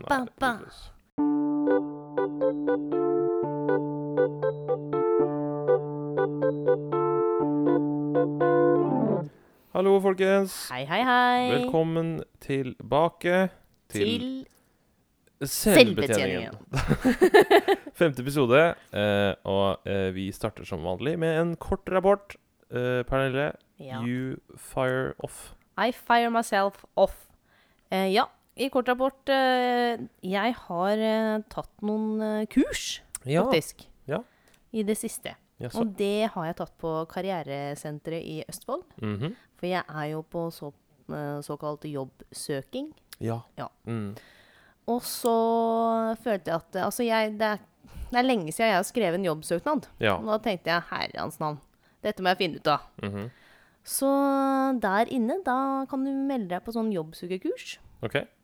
ba, ba. Hallo, folkens. Hei, hei, hei. Velkommen tilbake til, til selvbetjeningen. selvbetjeningen. Femte episode, eh, og eh, vi starter som vanlig med en kort rapport. Eh, Pernille, Ja. you fire off. I fire myself off. Eh, ja, i kort rapport eh, Jeg har eh, tatt noen eh, kurs, Ja, faktisk. Ja. I det siste. Yes. Og det har jeg tatt på Karrieresenteret i Østfold. Mhm. For jeg er jo på så, såkalt jobbsøking. Ja. Ja. Mm. Og så følte jeg at Altså, jeg, det, er, det er lenge siden jeg har skrevet en jobbsøknad. ja. Og da tenkte jeg herrens navn. Dette må jeg finne ut av. Mhm. Så der inne, da kan du melde deg på sånn jobbsøkerkurs.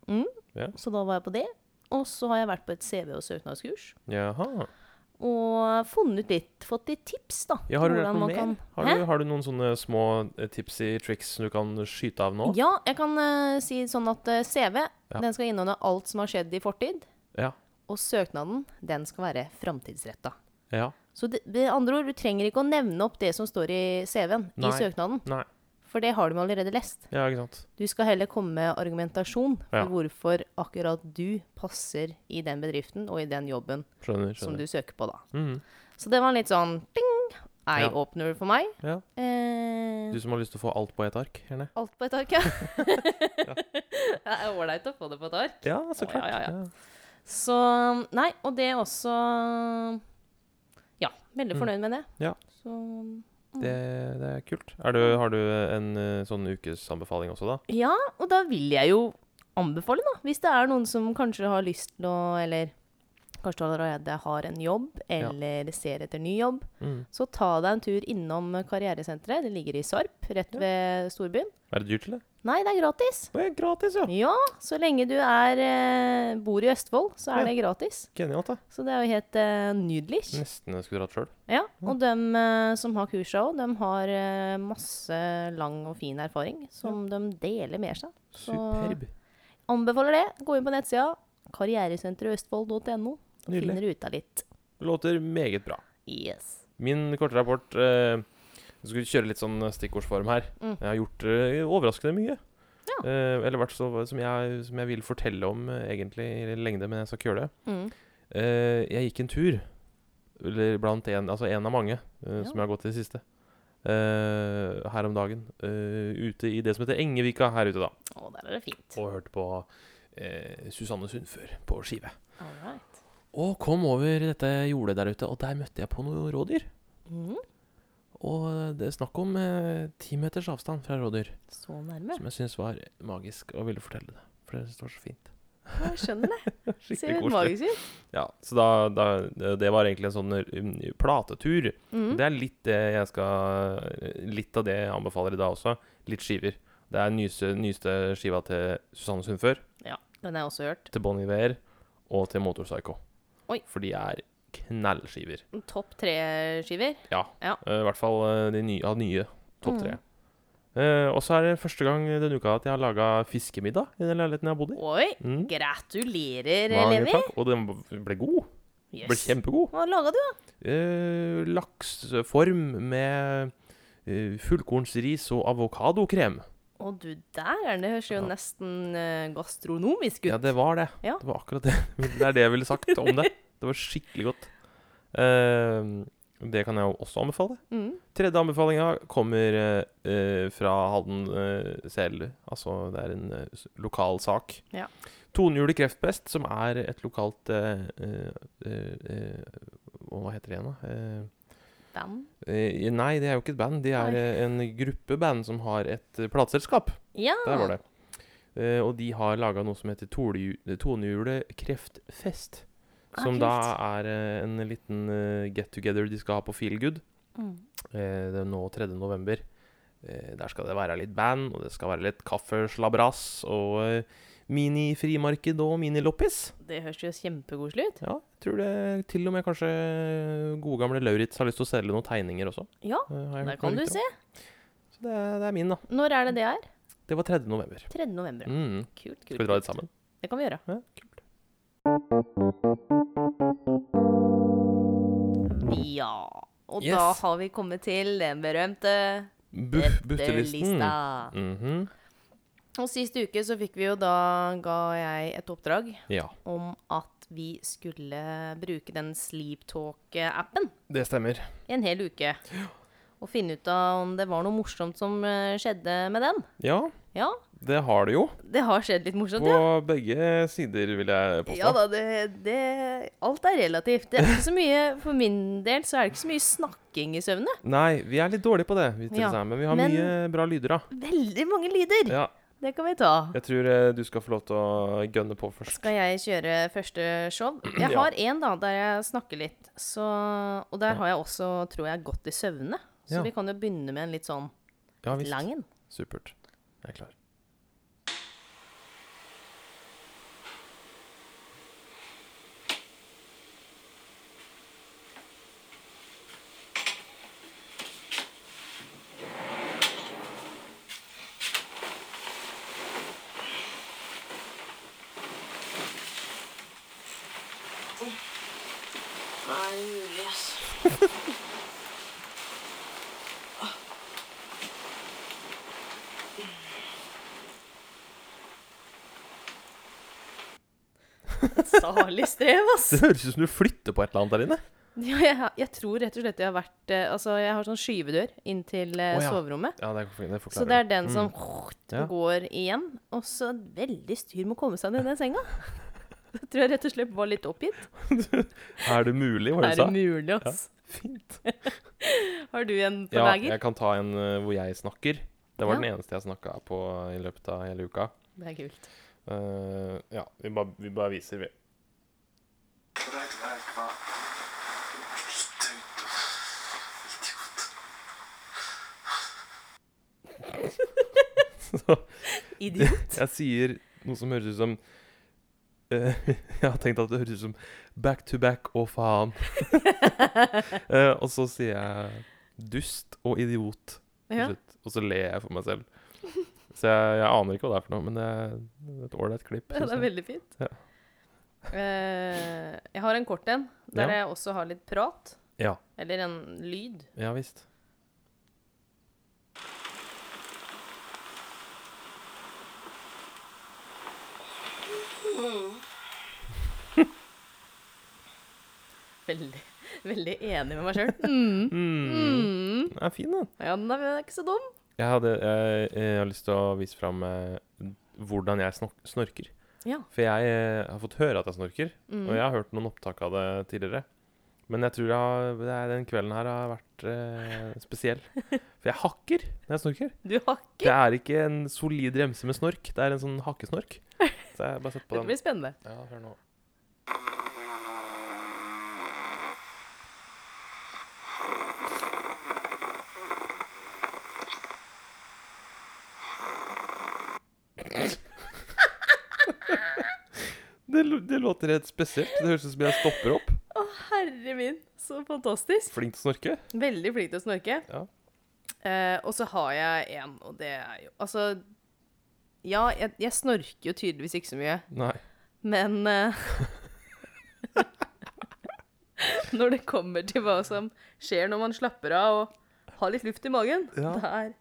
OK. Så da var jeg på det. Og så har jeg vært på et CV- og søknadskurs. Jaha. Og funnet litt, fått litt tips, da. Ja, har du lært noe mer? kan- Har du, har du noen sånne små eh, tipsy tricks du kan skyte av nå? Ja, jeg kan uh, si sånn at uh, CV Ja. den skal inneholde alt som har skjedd i fortid. Ja. Og søknaden den skal være framtidsretta. Ja. Så det, med andre ord, du trenger ikke å nevne opp det som står i CV-en i søknaden. Nei. For det har du allerede lest. Ja, ikke sant. Du skal heller komme med argumentasjon for Ja. hvorfor akkurat du passer i den bedriften og i den jobben Skjønner. som du søker på, da. Mhm. Så det var litt sånn ding, eye-opener for meg. Ja. Eh, Du som har lyst til å få alt på et ark, gjerne. alt på et ark, ja. det er ålreit å få det på et ark. Ja, så Å, klart. ja, ja, Så Nei, og det er også Ja, veldig Mm. fornøyd med det. Ja. Så Det, det er kult. Er du, har du en eh, sånn ukesanbefaling også, da? Ja, og da vil jeg jo anbefale, da. Hvis det er noen som kanskje har lyst til å Eller kanskje allerede har en jobb, Ja. eller ser etter ny jobb, Mm. så ta deg en tur innom Karrieresenteret. Det ligger i Sarp, rett Ja. ved storbyen. Er det dyrt, eller? Nei, det er gratis. Det er gratis, ja. Ja, så lenge du er, eh, bor i Østfold, så er Ja. det gratis. Genialt, da. Så det er jo helt uh, nydelig. Nesten jeg skulle dratt sjøl. Ja, og de uh, som har kursa òg, de har uh, masse lang og fin erfaring som de deler med seg. Så Superb. anbefaler det. Gå inn på nettsida karrieresenterøstfold.no og Nydelig. finner ut av litt. Låter meget bra. Yes. Min korte rapport eh, Jeg skulle kjøre litt sånn stikkordsform her. Mm. Jeg har gjort eh, overraskende mye. Ja. Eh, eller hvert så som som jeg vil fortelle om eh, egentlig i lengde, men jeg skal ikke gjøre det. Mm. Eh, jeg gikk en tur, eller blant en, altså en av mange, eh, Ja. som jeg har gått i det siste. Eh, her om dagen. eh, ute i det som heter Engevika her ute, da. Å, der er det fint. Og hørte på eh, Susanne Sundfør på skive. All right. Og kom over dette jordet der ute, og der møtte jeg på noen rådyr. Mm. Og det er snakk om eh, ti meters avstand fra rådyr, Så nærme. som jeg syns var magisk, og ville fortelle det. For det var så fint. Jeg skjønner det. Det ser Skikkelig magisk ut. Ja, så da, da Det var egentlig en sånn eh, platetur. Mm. Det er litt det jeg skal Litt av det jeg anbefaler i dag også. Litt skiver. Det er nyeste, nyeste skiva til Susanne Sundfør, Ja, den har jeg også hørt. til Bon Iver og til Motorpsycho. Oi. For de er knallskiver. Topp tre-skiver. Ja. Ja. Eh, I hvert fall eh, de nye, av nye topp Mm. tre. Eh, og så er det første gang denne uka at jeg har laga fiskemiddag i den leiligheten jeg har bodd i. Oi, Mm. gratulerer, Mange Levi. takk. Og den ble god. Ble kjempegod. Hva laga du, da? Uh, laksform med uh, fullkornsris og avokadokrem. Å, du der, det høres jo Ja. nesten gastronomisk ut. Ja, det var det. Ja. Det var akkurat det. Det er det jeg ville sagt om det. Det var skikkelig godt. Uh, det kan jeg jo også anbefale. Mm. Tredje anbefalinga kommer eh, eh, fra Halden uh, selv. Altså, det er en uh, lokal sak. Ja. Tonehjulet kreftpest, som er et lokalt eh, eh, eh, eh, Hva heter det igjen, da? Eh, Band. Eh, nei, det er jo ikke et band. De er eh, en gruppe band som har et uh, plateselskap. Ja. Der var det. Eh, og de har laga noe som heter Tonehjulet kreftfest. Ah, Som da er eh, en liten eh, get together de skal ha på Feel Good. Mm. Eh, det er nå 3. november. Der skal det være litt band, og det skal være litt kaffeslabras og mini-frimarked og mini-loppis. Det høres jo kjempekoselig ut. Ja, jeg tror det til og med kanskje gode gamle Lauritz har lyst til å selge noen tegninger også. Ja, der kan du se. Så det, er- det er min, da. Når er det det er? Det var 3. november. 3. november. Mm. Kult, kult. Skal vi dra litt sammen? Det kan vi gjøre. Ja, kult. Ja. Og Yes. da har vi kommet til den berømte butterlisten. Buttelisten. Buttelista. Mhm. Og sist uke så fikk vi jo da Ga jeg et oppdrag Ja, om at vi skulle bruke den Sleeptalk-appen det stemmer. i en hel uke. Og finne ut av om det var noe morsomt som eh, skjedde med den. Ja, Ja, det har det jo. det har skjedd litt morsomt, På ja. begge sider, vil jeg påstå. Ja da, det, det Alt er relativt. Det er ikke så mye For min del så er det ikke så mye snakking i søvne. Nei, vi er litt dårlige på det, vi Ja, ja, men vi har men- mye bra lyder, da. Veldig mange lyder. Ja, Det kan vi ta. jeg tror eh, du skal få lov til å gønne på først. Skal jeg kjøre første show? Jeg har en da, der jeg snakker litt. Så, og der har jeg også, tror jeg, gått i søvne. Så vi kan jo begynne med en litt sånn Ja lang en. Supert. Jeg er klar. Er det mulig, ass? Et salig strev, ass. Det høres ut som du flytter på et eller annet der inne. Ja, jeg, jeg tror rett og slett jeg har vært eh, Altså, jeg har sånn skyvedør inn til eh, Å, ja. soverommet. Ja, det, det Så det er den Mm. som Ja. går igjen. Og så veldig styr med å komme seg ned i den senga. Det tror jeg rett og slett var litt oppgitt. Er det mulig, var det Er du det sa? mulig, ass? Fint. Har du en på Ja, lager? jeg kan ta en eh, hvor jeg snakker. Det var Ja. den eneste jeg snakka på i løpet av hele uka. Det er kult. Eh, ja, vi bare, vi bare viser, vi. Så Idiot. jeg sier noe som høres ut som eh, Jeg har tenkt at det høres ut som back to back og faen. Eh, og så sier jeg dust og idiot. til Ja. slutt. Og så ler jeg for meg selv. Så jeg, jeg aner ikke hva det er for noe, men det er et ålreit klipp. Ja, synes det er jeg. veldig fint. Ja. Eh, jeg har en kort en, der Ja. jeg også har litt prat. Ja. Eller en lyd. Ja visst. Veldig, veldig enig med meg sjøl. Mm. Mm. Mm. Den er fin, den. Ja, den er ikke så dum. Jeg, hadde, jeg, jeg har lyst til å vise fram eh, hvordan jeg snok snorker. Ja. For jeg eh, har fått høre at jeg snorker, Mm. og jeg har hørt noen opptak av det tidligere. Men jeg tror jeg har, det er, den kvelden her har vært eh, spesiell. For jeg hakker når jeg snorker. Du hakker. Det er ikke en solid remse med snork, det er en sånn hakkesnork. Så jeg bare setter på den. Det blir spennende. Ja, hør nå. Det, det låter helt spesielt. Det høres ut som jeg stopper opp. Å, herre min, så fantastisk. Flink til å snorke. Veldig flink til å snorke. Ja. Eh, og så har jeg en, og det er jo Altså, ja, jeg, jeg snorker jo tydeligvis ikke så mye, Nei. men eh, Når det kommer til hva som skjer når man slapper av og har litt luft i magen, Ja. der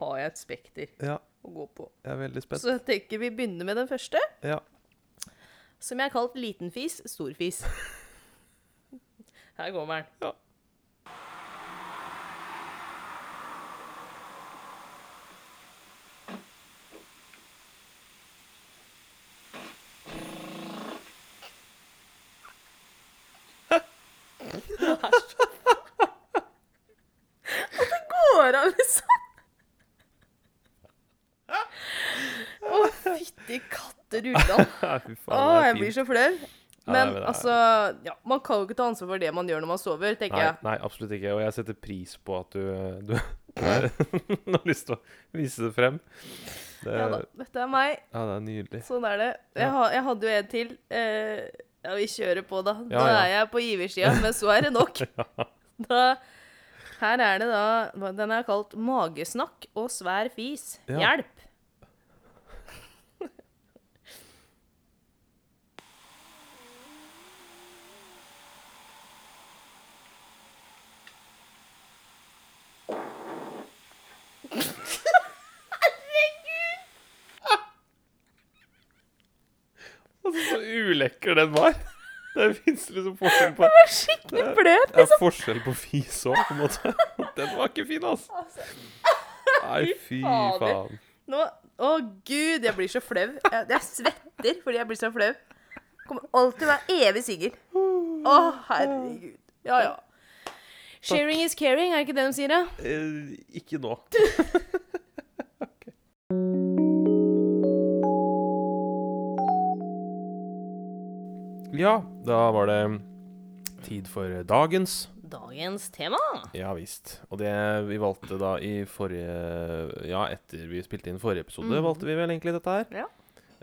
har jeg et spekter Ja, å gå på. jeg er veldig spent. Så jeg tenker vi begynner med den første, Ja. Som jeg har kalt liten fis, stor fis. Her kommer den. Ja. går an, liksom? Å, fytti. Ja, Fy faen, Å, er jeg blir så flau. Men ja, altså ja, Man kan jo ikke ta ansvar for det man gjør når man sover, tenker Nei, jeg. nei, absolutt ikke. Og jeg setter pris på at du, du, har lyst til å vise det frem. Det, Ja da, dette er meg. ja, det er nydelig. Sånn er det. Jeg, Ja. jeg hadde jo en til. Eh, ja, vi kjører på, da. Nå er jeg på giversida, men så er det nok. Da, her er det da Den er kalt 'Magesnakk og svær fis'. Hjelp! Ulekker den var. Det fins liksom forskjell på Skikkelig bløt. Det er forskjell på fis òg, på en måte. Den var ikke fin, altså. Nei, fy faen. Nå, å gud, jeg blir så flau. Jeg, jeg svetter fordi jeg blir så flau. Kommer alltid til å være evig singel. Å, herregud. Ja, ja. Sharing is caring, er ikke det de sier? da? Eh, ikke nå. Ja, da var det tid for dagens. Dagens tema. Ja visst. Og det vi valgte da i forrige Ja, etter vi spilte inn forrige episode, mm. valgte vi vel egentlig dette her. Ja.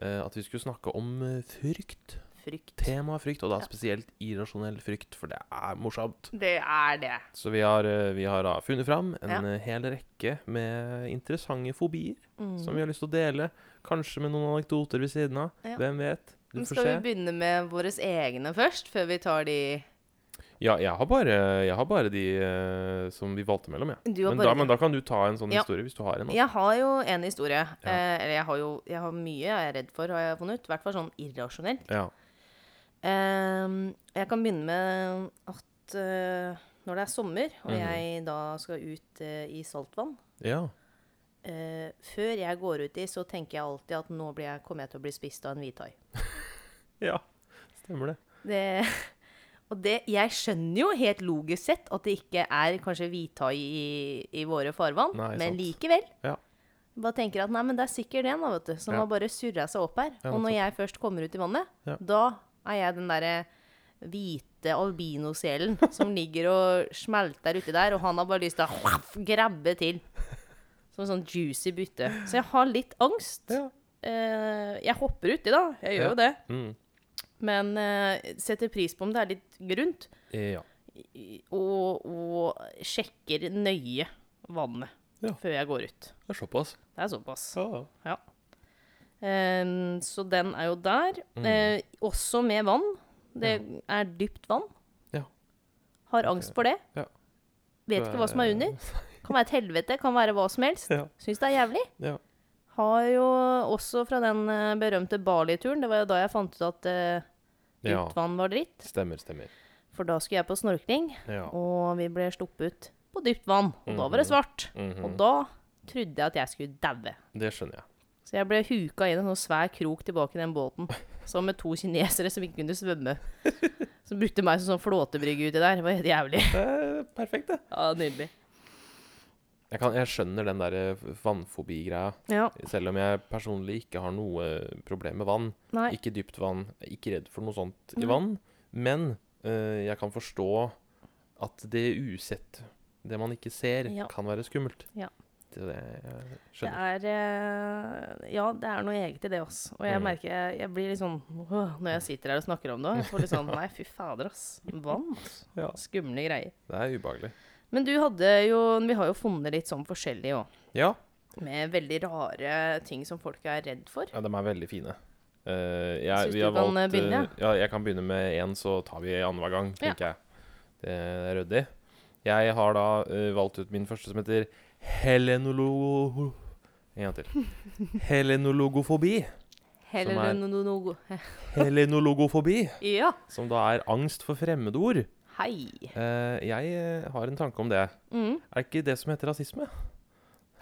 Eh, at vi skulle snakke om eh, frykt. Frykt. Temaet frykt, og da Ja. spesielt irrasjonell frykt, for det er morsomt. Det er det. Så vi har, eh, vi har funnet fram en Ja. eh, hel rekke med interessante fobier Mm. som vi har lyst til å dele. Kanskje med noen anekdoter ved siden av. Hvem vet? Du får Skal se. vi begynne med våre egne først, før vi tar de Ja, jeg har bare, jeg har bare de uh, som vi valgte mellom. Du Men, da, men da kan du ta en sånn Ja. historie, hvis du har en. Også. Jeg har jo en historie. Ja. Eh, eller jeg har jo jeg har mye jeg er redd for, har jeg funnet ut. I hvert fall sånn irrasjonelt. Ja. Ehm, jeg kan begynne med at uh, når det er sommer, og Mhm. jeg da skal ut uh, i saltvann ja. Eh, Før jeg går uti, så tenker jeg alltid at nå blir jeg, kommer jeg til å bli spist av en hvithai. Ja, stemmer det. Det, og det, jeg skjønner jo helt logisk sett at det ikke er kanskje hvithai i, i våre farvann, Nei, men sant. likevel. Ja. Bare tenker at nei, men det er sikkert en da, vet du, som Ja. har bare surra seg opp her. Ja, og når jeg først kommer ut i vannet, da er jeg den derre hvite albinoselen som ligger og smelter uti der, og han har bare lyst til å grabbe til. Som en sånn juicy bytte. Så jeg har litt angst. Ja. Eh, jeg hopper uti, da. Jeg gjør Ja. jo det. Mm. Men eh, setter pris på om det er litt grunt. Ja. Og, og sjekker nøye vannet Ja. før jeg går ut. Det er såpass. Det er såpass. Ja. Ja. Um, så den er jo der. Mm. Uh, også med vann. Det er dypt vann. Ja. Har angst for det. Ja. Vet ikke hva som er under. Kan være et helvete, kan være hva som helst. Ja. Syns det er jævlig. Ja. Har jo også fra den eh, berømte Bali-turen, det var jo da jeg fant ut at uh, ja. dypt vann var dritt. Stemmer, stemmer. For da skulle jeg på snorkling, Ja. og vi ble sluppet på dypt vann. Og da var det svart. svart. -hmm. Og da trodde jeg at jeg skulle daue. Det skjønner jeg. Så jeg ble huka inn i en sånn svær krok tilbake i den båten. Som med to kinesere som ikke kunne svømme. Som brukte meg som sånn flåtebrygge uti der. Det var helt jævlig. Det er perfekt, det. Ja, Nydelig. Jeg, kan, jeg skjønner den der eh, vannfobi-greia. Ja. Selv om jeg personlig ikke har noe problem med vann. Nei. Ikke dypt vann. Ikke redd for noe sånt i vann. Men eh, jeg kan forstå at det usett, det man ikke ser, Ja. kan være skummelt. Ja. Det, Det er eh, Ja, det er noe eget i det, også. Og jeg Mm. merker jeg, jeg blir litt sånn åh, Når jeg sitter her og snakker om det, jeg får litt sånn Nei, fy fader, ass. Vann, ass. Ja. Skumle greier. Det er ubehagelig. Men du hadde jo Vi har jo funnet litt sånn forskjellig òg. Ja. Med veldig rare ting som folk er redd for. ja, de er veldig fine. Uh, jeg, Syns du har kan, valgt, eh, begynne, eh, ja, jeg kan begynne med én, så tar vi annenhver gang, Ja. tenker jeg. Det er ryddig. Jeg har da uh, valgt ut min første, som heter helenologo... En gang til. Helenologofobi. Helenologofobi, Ja. som da er angst for fremmedord. Hei. Eh, jeg eh, har en tanke om det. Mm. Er ikke det som heter rasisme?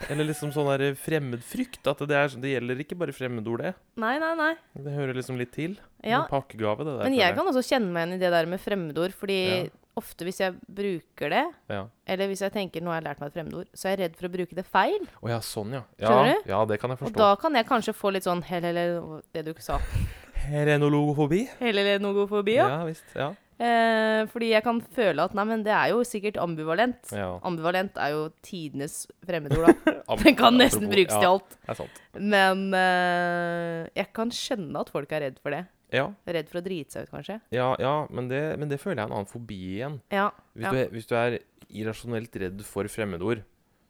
Eller liksom sånn der fremmedfrykt? At det, er, sånn- det gjelder ikke bare fremmedord, det. Nei, nei, nei. Det hører liksom litt til. Ja, En pakkegave, det der. Men jeg kan også kjenne meg igjen i det der med fremmedord, fordi Ja. ofte hvis jeg bruker det, Ja. eller hvis jeg tenker nå har jeg lært meg et fremmedord, så er jeg redd for å bruke det feil. Å ja, sånn, ja. ja. Skjønner Ja, det kan jeg forstå. Og da kan jeg kanskje få litt sånn hel, hel, det du ikke sa. Herenologofobi? Helelenogofobi, ja. Ja visst. Ja. Eh, fordi jeg kan føle at nei, men det er jo sikkert ambivalent. ja. Ambivalent er jo tidenes fremmedord, da. Den kan nesten apropos- brukes til ja, alt. Det er sant. Men eh, jeg kan skjønne at folk er redd for det. Ja, Redd for å drite seg ut, kanskje. ja, ja men, det, men det føler jeg er en annen fobi igjen. Ja. Hvis, du, er- hvis du er irrasjonelt redd for fremmedord,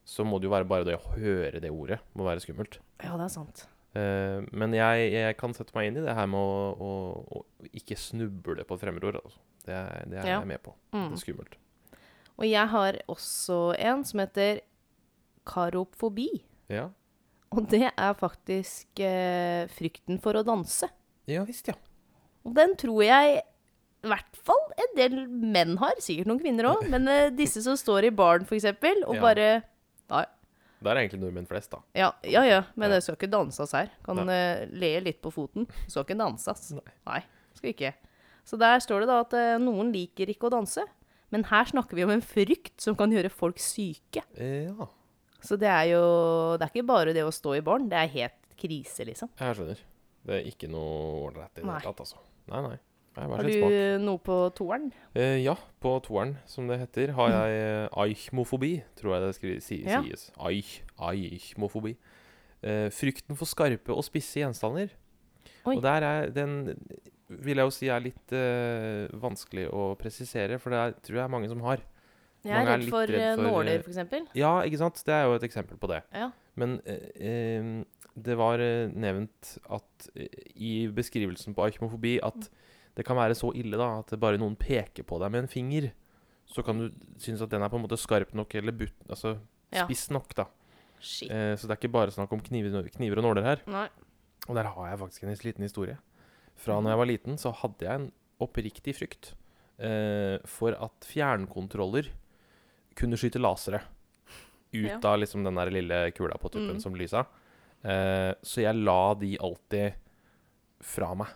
så må det jo være bare det å høre det ordet må være skummelt. ja, det er sant. Eh, men jeg, jeg kan sette meg inn i det her med å, å, å ikke snuble på et fremmedord. Altså. Det, er- det er Ja. jeg med på. Mm. Det er skummelt. Og jeg har også en som heter karofobi. Ja, Og det er faktisk eh, frykten for å danse. ja visst, ja. Og den tror jeg i hvert fall en del menn har. Sikkert noen kvinner òg. Men eh, disse som står i baren, eksempel, og Ja. bare Nei. Det er egentlig nordmenn flest, da. Ja, ja, ja, men det skal ikke danses her. Kan uh, le litt på foten. Det skal ikke danses. Nei. Nei, skal ikke. Så der står det da at eh, noen liker ikke å danse. Men her snakker vi om en frykt som kan gjøre folk syke. Eh, ja, Så det er jo Det er ikke bare det å stå i baren. Det er helt krise, liksom. jeg skjønner. Det er ikke noe ålreit i det hele tatt, altså. Nei, nei. Har du noe på toeren? Eh, ja, på toeren, som det heter, har jeg eichmofobi, aichmofobi, tror jeg det skrives, si Ja. sies. Aich, aichmofobi. Eh, frykten for skarpe og spisse gjenstander. Oi. Og der er den vil jeg jo si er litt uh, vanskelig å presisere, for det er, tror jeg er mange som har. Jeg er er redd litt for, redd eh, for, nåler, f.eks. eksempel. Ja, ikke sant? Det er jo et eksempel på det. Ja. Men eh, eh, det var eh, nevnt at eh, i beskrivelsen på arkemofobi at Mm. det kan være så ille da at bare noen peker på deg med en finger, så kan du synes at den er på en måte skarp nok eller but, altså Ja. spiss nok, da. Shit. Eh, så det er ikke bare snakk om kniver, kniver og nåler her. Nei. Og der har jeg faktisk en liten historie. Fra når jeg var liten, så hadde jeg en oppriktig frykt eh, for at fjernkontroller kunne skyte lasere ut Ja. av liksom den der lille kula på tuppen Mm. som lysa. Eh, så jeg la de alltid fra meg,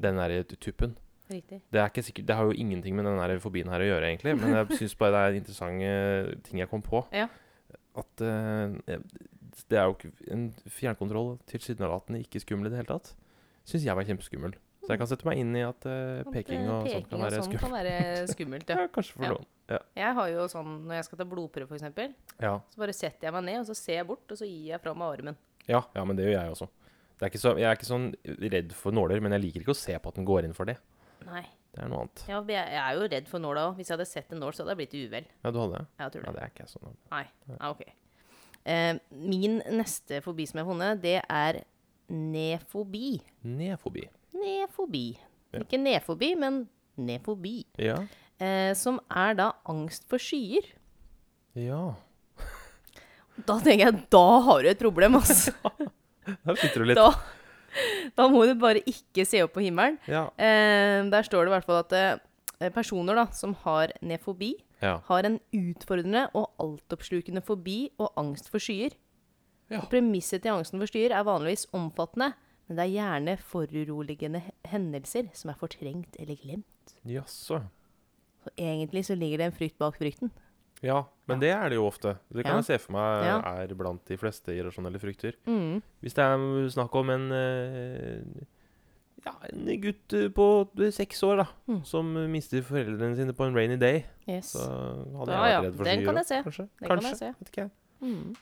den der tuppen. Riktig. Det, er ikke sikkert, det har jo ingenting med den fobien her å gjøre, egentlig. Men jeg syns bare det er interessante ting jeg kom på. Ja. At eh, det er jo ikke En fjernkontroll tilsynelatende ikke skummel i det hele tatt. Syns jeg var kjempeskummel. Så jeg kan sette meg inn i at uh, peking eh, og sånt kan være sånn skummelt. kan være skummelt, ja. Kanskje for Ja. noen. Ja. Jeg har jo sånn når jeg skal ta blodprøve, eksempel, Ja. så bare setter jeg meg ned, og så ser jeg bort, og så gir jeg fra meg armen. Ja, ja, men det gjør jeg også. Det er ikke så, jeg er ikke sånn redd for nåler, men jeg liker ikke å se på at den går inn for det. Nei. Det er noe annet. Ja, jeg er jo redd for nåla òg. Hvis jeg hadde sett en nål, så hadde jeg blitt uvel. Ja, du hadde det? Jeg tror Ja, det. det er ikke jeg sånn. Nei. Ja, ok. Eh, min neste fobi som jeg har funnet, det er nefobi. Nefobi. Nefobi. Ja. Ikke nefobi, men nefobi. Ja. Eh, som er da angst for skyer. Ja. Da tenker jeg, da har du et problem, altså. da sliter du litt. Da, da må du bare ikke se opp på himmelen. Ja. Eh, der står det i hvert fall at eh, personer da, som har nefobi, Ja. har en utfordrende og altoppslukende fobi og angst for skyer. Ja. Premisset til angsten for styr er vanligvis omfattende, men det er gjerne foruroligende hendelser som er fortrengt eller glemt. Jaså. Så egentlig så ligger det en frykt bak frykten. Ja, men det er det jo ofte. Det kan Ja. jeg se for meg Ja. er blant de fleste irrasjonelle frykter. Mm. Hvis det er snakk om en eh, ja, en gutt på seks år da, Mm. som mister foreldrene sine på en rainy day, Yes. så hadde jeg ja, vært redd for den skyer kan jeg se. Kanskje. Den kan kanskje. jeg se. Vet ikke jeg. Mm.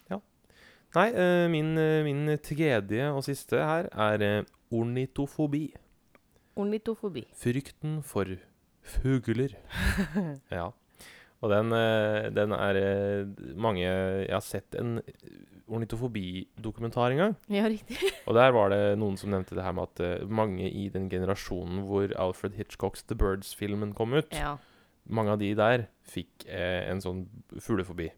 Nei, eh, min, eh, min tredje og siste her er eh, ornitofobi. Ornitofobi. Frykten for fugler. ja. Og den, den er mange Jeg har sett en ornitofobidokumentar en gang. Ja, riktig. Og der var det noen som nevnte det her med at mange i den generasjonen hvor Alfred Hitchcocks The Birds-filmen kom ut, Ja. mange av de der fikk eh, en sånn fuglefobi.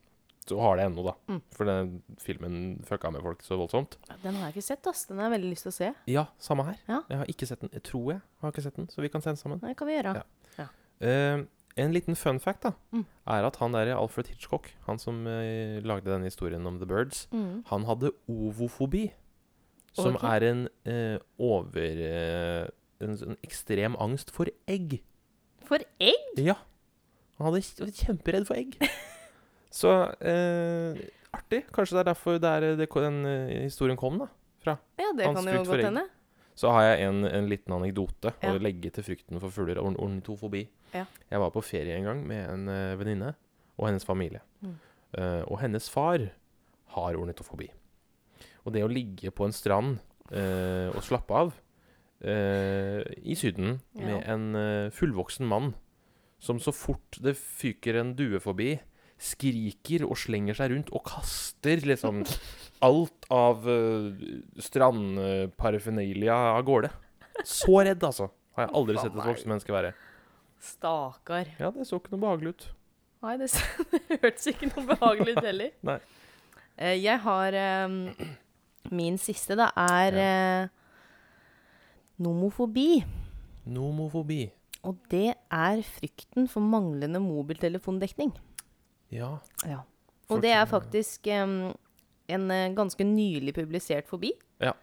Så har det ennå, da. Mm. For den filmen fucka med folk så voldsomt. Den har jeg ikke sett, ass. Den har jeg veldig lyst til å se. Ja, samme her. Ja. Jeg har ikke sett den. Jeg tror jeg har ikke sett den, så vi kan se den sammen. Det kan vi gjøre. Ja. Eh, en liten fun fact da, Mm. er at han der Alfred Hitchcock, han som uh, lagde denne historien om The Birds, Mm. han hadde ovofobi, som okay. er en uh, over... eh, en sånn ekstrem angst for egg. For egg? Ja. Han hadde var kjemperedd for egg. Så eh, artig. Kanskje det er derfor det er, det, den eh, historien kom, da. Ja, det Hans kan jo godt hende. Så har jeg en, en liten anekdote Ja. å legge til frykten for fugler. Orn ornitofobi. Ja. Jeg var på ferie en gang med en uh, venninne og hennes familie. Mm. Uh, og hennes far har ornitofobi. Og det å ligge på en strand uh, og slappe av i Syden Ja. med en fullvoksen mann som så fort det fyker en due forbi, skriker og slenger seg rundt og kaster liksom alt av uh, strandparaphernalia av gårde. Så redd, altså. Har jeg aldri sett et voksen menneske være. Stakkar. Ja, det så ikke noe behagelig ut. Nei, det, det hørtes ikke noe behagelig ut heller. Nei. Uh, jeg har um, Min siste, da, er eh, nomofobi. Nomofobi. Og det er frykten for manglende mobiltelefondekning. Ja. Ja. Og det er faktisk um, en eh, ganske nylig publisert fobi. Ja.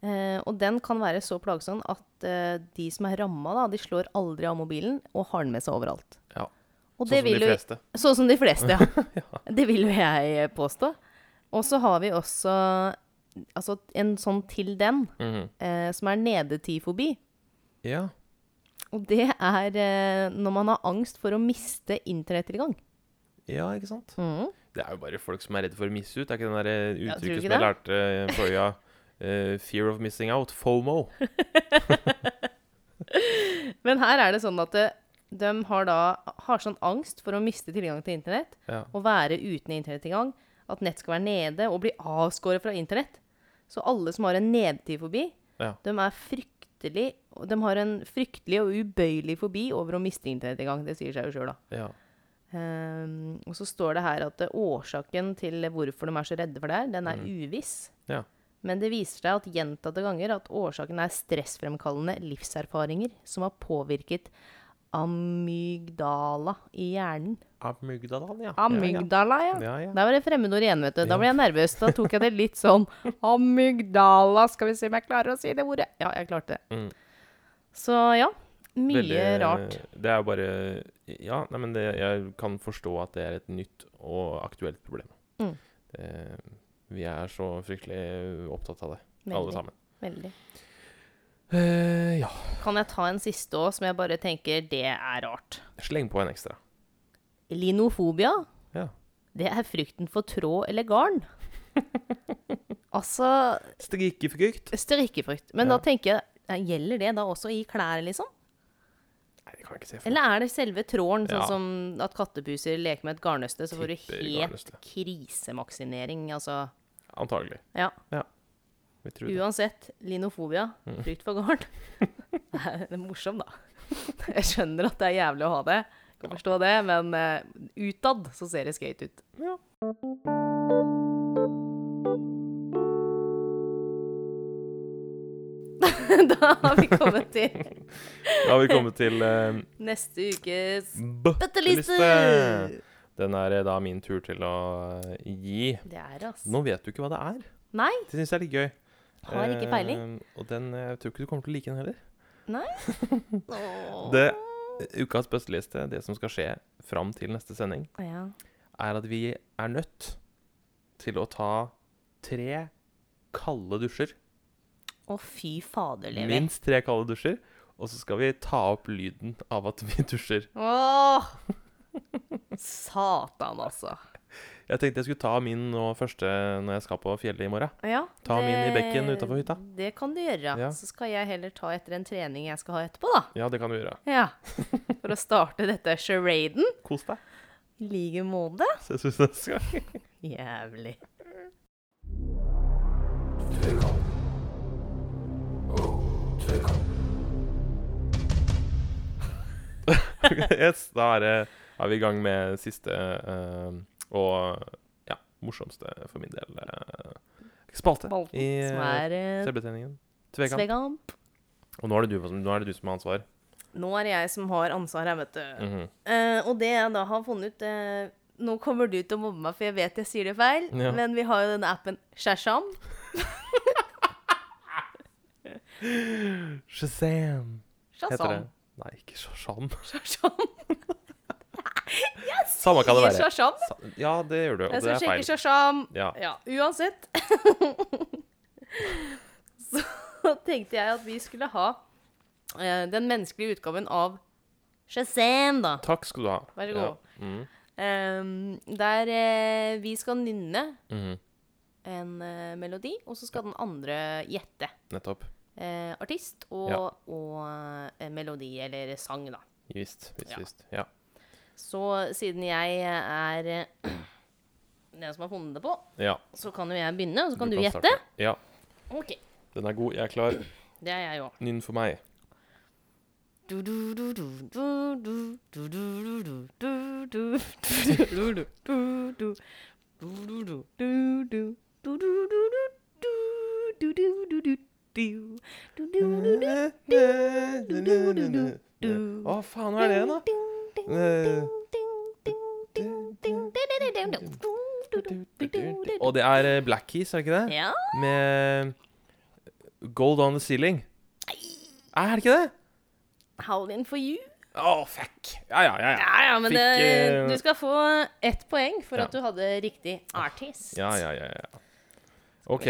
Uh, og den kan være så plagsom at uh, de som er ramma, de slår aldri av mobilen og har den med seg overalt. ja. Og Sånn som de fleste. jo-. Sånn som de fleste, ja. Det vil jo jeg påstå. Og så har vi også altså, en sånn til den, mm -hmm. uh, som er nedetifobi. Ja. Og det er når man har angst for å miste internettilgang. Ja, ikke sant? Mm. Det er jo bare folk som er redde for å misse ut. Det er ikke den der du uttrykket som jeg lærte uh, forrige uh, Fear of missing out. FOMO. Men her er det sånn at eh, de har da har sånn angst for å miste tilgang til internett, Ja. og være uten internettilgang, at nett skal være nede, og bli avskåret fra internett. Så alle som har en nedetifobi, Ja. de er fryktelig De har en fryktelig og ubøyelig fobi over å miste internettilgang. Det sier seg jo sjøl, da. ja. Ehm, og så står det her at eh, årsaken til hvorfor de er så redde for det her, den er uviss. Mm. Ja. Men det viser seg at gjentatte ganger at årsaken er stressfremkallende livserfaringer som har påvirket amygdala i hjernen. Amygdala, ja. Amygdala, ja. Ja, ja. Der var det fremmedord igjen, vet du. Da ble jeg nervøs. Da tok jeg det litt sånn Amygdala. Skal vi se om jeg klarer å si det ordet. Ja, jeg klarte det. Mm. Så ja. Mye Veldig- rart. Det er jo bare Ja, nei, men det, jeg kan forstå at det er et nytt og aktuelt problem. Mm. Det, vi er så fryktelig opptatt av det, alle sammen. Veldig. Uh, ja. Kan jeg ta en siste òg, som jeg bare tenker det er rart? Sleng på en ekstra. Linofobia, Ja. det er frykten for tråd eller garn. altså Strikkefrykt. strikkefrykt. Men Ja. da tenker jeg, gjelder det da også i klær, liksom? Nei, det kan jeg ikke se for. Eller er det selve tråden, sånn Ja. som at kattepuser leker med et garnnøste, så får du helt krisemaksinering, altså Antagelig. Ja. ja. Uansett, linofobia, Mm. frykt for garn. det er morsomt, da. Jeg skjønner at det er jævlig å ha det, kan forstå det, men eh, utad så ser det skate ut. Ja. da har vi kommet til Da har vi kommet til uh, neste ukes bøtteliste. Den er eh, da min tur til å eh, gi. Det er altså Nå vet du ikke hva det er. Nei, Det syns jeg er litt gøy. har ikke peiling. Eh, og den eh, jeg tror ikke du kommer til å like den heller. Nei. Åh. Det, ukas bøtteliste, det som skal skje fram til neste sending, Ja. er at vi er nødt til å ta tre kalde dusjer. Å, fy fader, Levi. Minst tre kalde dusjer. Og så skal vi ta opp lyden av at vi dusjer. Åh! Satan, altså. Jeg tenkte jeg skulle ta min nå første når jeg skal på fjellet i morgen. Ja, Ta min i bekken utenfor hytta. Det kan du gjøre. Ja. Så skal jeg heller ta etter en trening jeg skal ha etterpå, da. Ja, det kan du gjøre. Ja. For å starte dette charaden. Kos deg. I like måte. Ses vi neste gang. Jævlig. yes, da er, er vi i gang med siste uh, og ja, morsomste for min del uh, spalte Spalten, i uh, selvbetjeningen. Tvekamp. Og nå er, det du, nå er det du som har ansvar. Nå er det jeg som har ansvar her, vet du. Mm -hmm. uh, og det jeg da har funnet ut eh, Nå kommer du til å mobbe meg, for jeg vet jeg sier det feil. Ja. Men vi har jo denne appen Shasham. Shazam! Heter det. Nei, ikke Shazam. Shasham. Samme kan det Sier være. Shasham. Sa- Ja, det gjør du, og Jeg det skal er sjekke feil. Shasham. Ja. Ja, uansett. så tenkte jeg at vi skulle ha eh, den menneskelige utgaven av Shazam, da. Takk skal du ha. Vær så god. Ja. Mm. Em, der eh, vi skal nynne Mhm. en eh, melodi, og så skal den andre gjette. Nettopp. Eh, artist og, Ja. og eh, melodi, eller sang, da. Visst. Visst, Ja. visst. Ja. Så siden jeg er eh, den som har funnet det på, ja. så kan jo jeg begynne, og så kan du, kan gjette. starte. Ja. Ok, Den er god. Jeg er klar. det er jeg òg. Nynn for meg. Å, faen, hva er det, da? Eh, Og det er eh, Black Keys, er det ikke det? Ja. Med Gold on the Ceiling. Er det ikke det? Howlin' for you. Å, fuck. Ja, ja, ja. ja. Ja, men Fikk, det, eh, du skal få ett poeng for Ja. at du hadde riktig artist. Ja, ja, ja, ja. OK,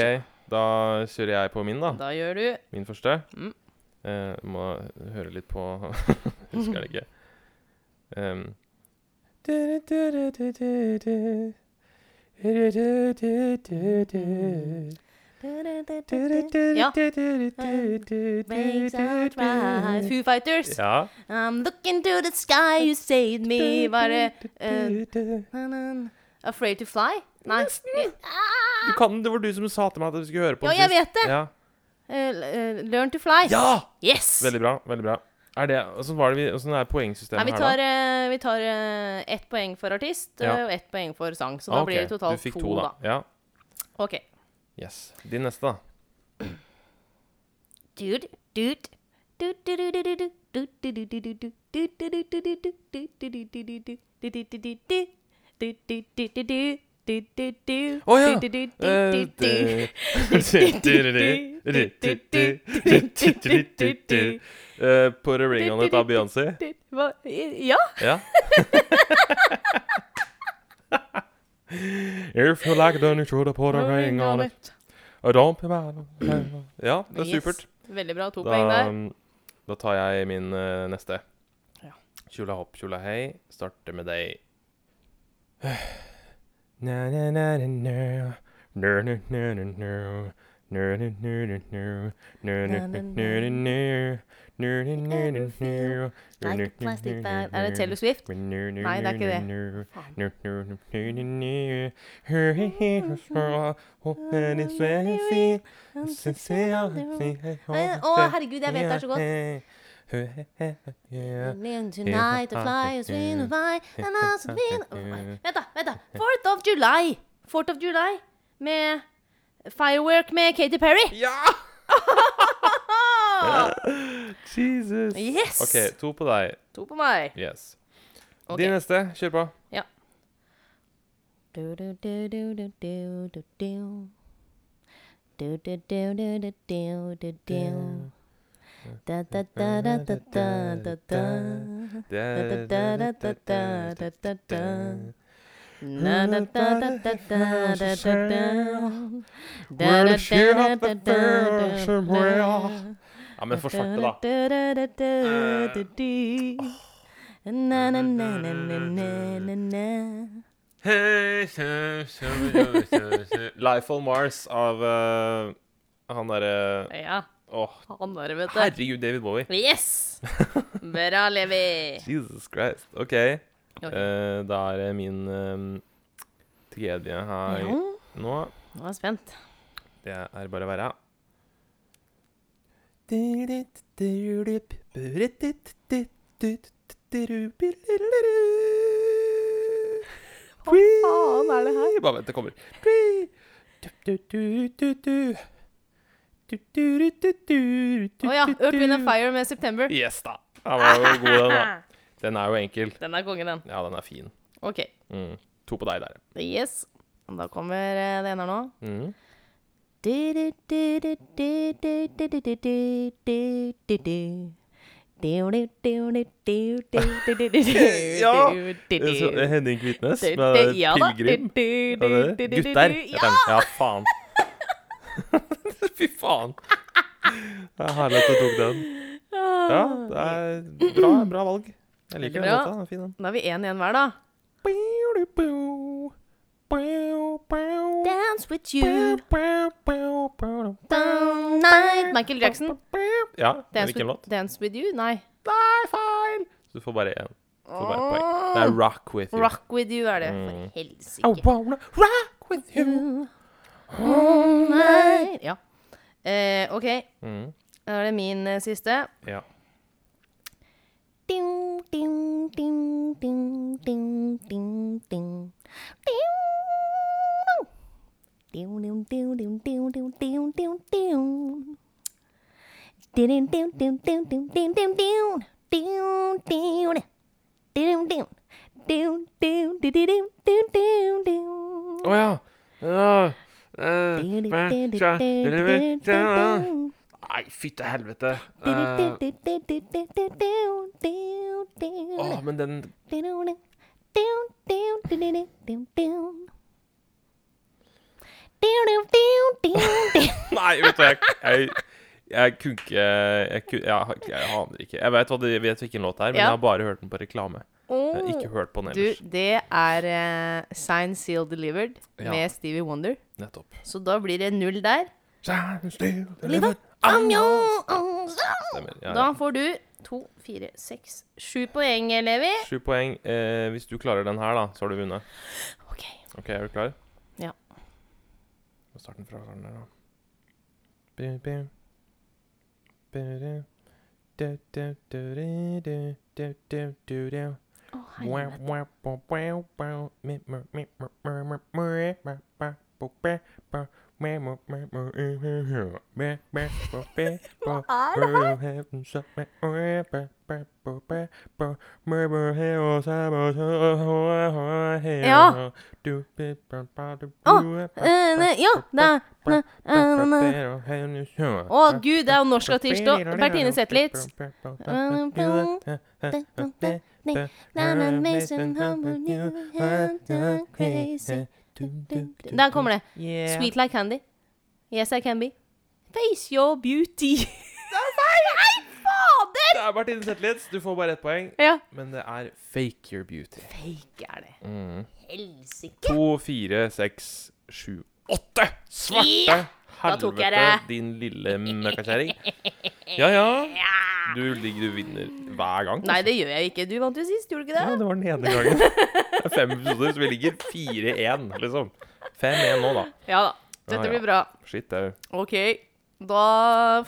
da kjører jeg på min, da. Da gjør du Min første. Mm. Eh, må høre litt på Husker det ikke. Um. Ja. Right. Foo Fighters. Ja. I'm looking to the sky, you saved me. Bare eh, Afraid to fly? Nei. Du kan, det var du som sa til meg at vi skulle høre på Ja, den jeg vet det. Ja. Eh, eh, learn to fly. ja! Yes! Veldig bra. veldig bra Er det, Åssen var det vi, hvordan er poengsystemet Nei, vi her, da? eh, vi tar eh, ett poeng for artist Ja. eh, og ett poeng for sang. Så da Ok, blir det totalt du fikk to, to, da. Ja. OK. Yes. Din neste, da. Dude, dude. Å ja! Put a ring on it av Beyoncé? Ja. ja. If you like then you should put a ring on it. Don't be mad. Ja, det er supert. Veldig bra. To poeng der. Da tar jeg min uh, neste. Kjola hopp, kjola hei. Starter med deg plastic bag. Er det Taylor Swift? Nei, det er ikke det. Å, herregud, jeg vet det er så godt. Vent, da. vent da Fourth of July. Fourth of July med Firework med Katy Perry. Ja! Jesus. Yes! OK, to på deg. To på meg. Yes. Okay. Din neste. Kjør på. Du, du, du, du, du, du, du, du. Du, du, du, du, du, du, du, ja, men for svarte da. Life on Mars av uh, han derre uh, ja. Åh, han der, vet du. herregud, David Bowie. Yes! Bra, Levi. Jesus Christ. OK. Ok. Eh, da er det min um, tredje her Ja, nå. nå er jeg spent. Det er bare å være. Hva faen er det her? Bare vent, det kommer. Å ja. Earth, Wind and Fire med September. Yes, da. Den var jo god, den, da. Den er jo enkel. Den er konge, den. Ja, den er fin. OK. Mm. To på deg der. Yes. Da kommer det ene her nå. Mm. Ja! Henning Kvitnes med. Pilegrim. Er? Gutter, heter. Ja, faen. Fy faen. Det er herlig at du tok den. Ja, det er bra, bra valg. Jeg liker den låta. Er fin, den. Da har vi én igjen hver, da. Dance with you down night Michael Jackson. Ja, Dance hvilken låt? dance with you? Nei. Nei, feil! Så du får bare én. Får bare poeng. Det er Rock With You. Rock with you er det. For helsike. I wanna rock with you. Night. Ja. Eh, OK. Mm. Da er det min eh, siste. Ja. Ding, ding, ding, ding, ding, ding, ding. Ding, ding, ding, ding, ding, ding, ding, ding, ding. Å ja. Ja. Eh, Nei, fytte helvete. Eh, Å, men den Nei, vet du, jeg, jeg, jeg kunne ikke Jeg, kunne, jeg, jeg aner ikke. Jeg vet, vet hvilken låt det er, men Ja. jeg har bare hørt den på reklame. Jeg har ikke hørt på den Du, ellers. det er uh, Sign Seal Delivered Ja. med Stevie Wonder. Nettopp. Så da blir det null der. Stemmer. Ja, Da ja. får du to, fire, seks, sju poeng, Levi. Sju poeng. Eh, hvis du klarer den her, da, så har du vunnet. OK. OK, er du klar? Ja. Må starte den fra starten der, da. Bim, bim. Ba-da. Du, du, du, du, du, du, du, du, du. Å, Wow, helvete. wow, wow, wow, wow. Mi, mi. Mi, mi, er mi, bo, ba, ba. Mi, hva er det her? Ja. Å, gud, det er jo norsk artist òg. Bertine Zetlitz. Crazy der kommer det. Sweet like candy. Yes, I can be. Face your beauty. Nei, fader! Det er Martine Zetlitz. Du får bare ett poeng. Ja. Men det er Fake Your Beauty. Fake er det. Mm. Helsike. To, fire, seks, sju, åtte! Svarte helvete, din lille møkkakjerring. Ja, ja. Du ligger, du vinner hver gang. Nei, det gjør jeg ikke. Du vant jo sist, gjorde du ikke det? Ja, det? var den ene gangen. Det er fem episoder, så vi ligger 4-1, liksom. 5-1 nå, da. Ja da. Dette Ja, ja. blir bra. Shit, er OK. Da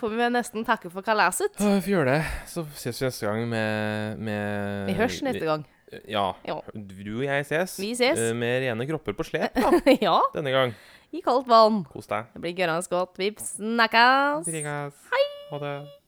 får vi nesten takke for kalaset. Ja, Vi får gjøre det. Så ses vi neste gang med, med Vi hørs neste gang. Ja. Ja. Du og jeg ses. Vi ses. eh, Med rene kropper på slep da, ja, denne gang. I kaldt vann. Kos deg. Det blir gørrende godt. Vi snakkes. Hei. Ha det.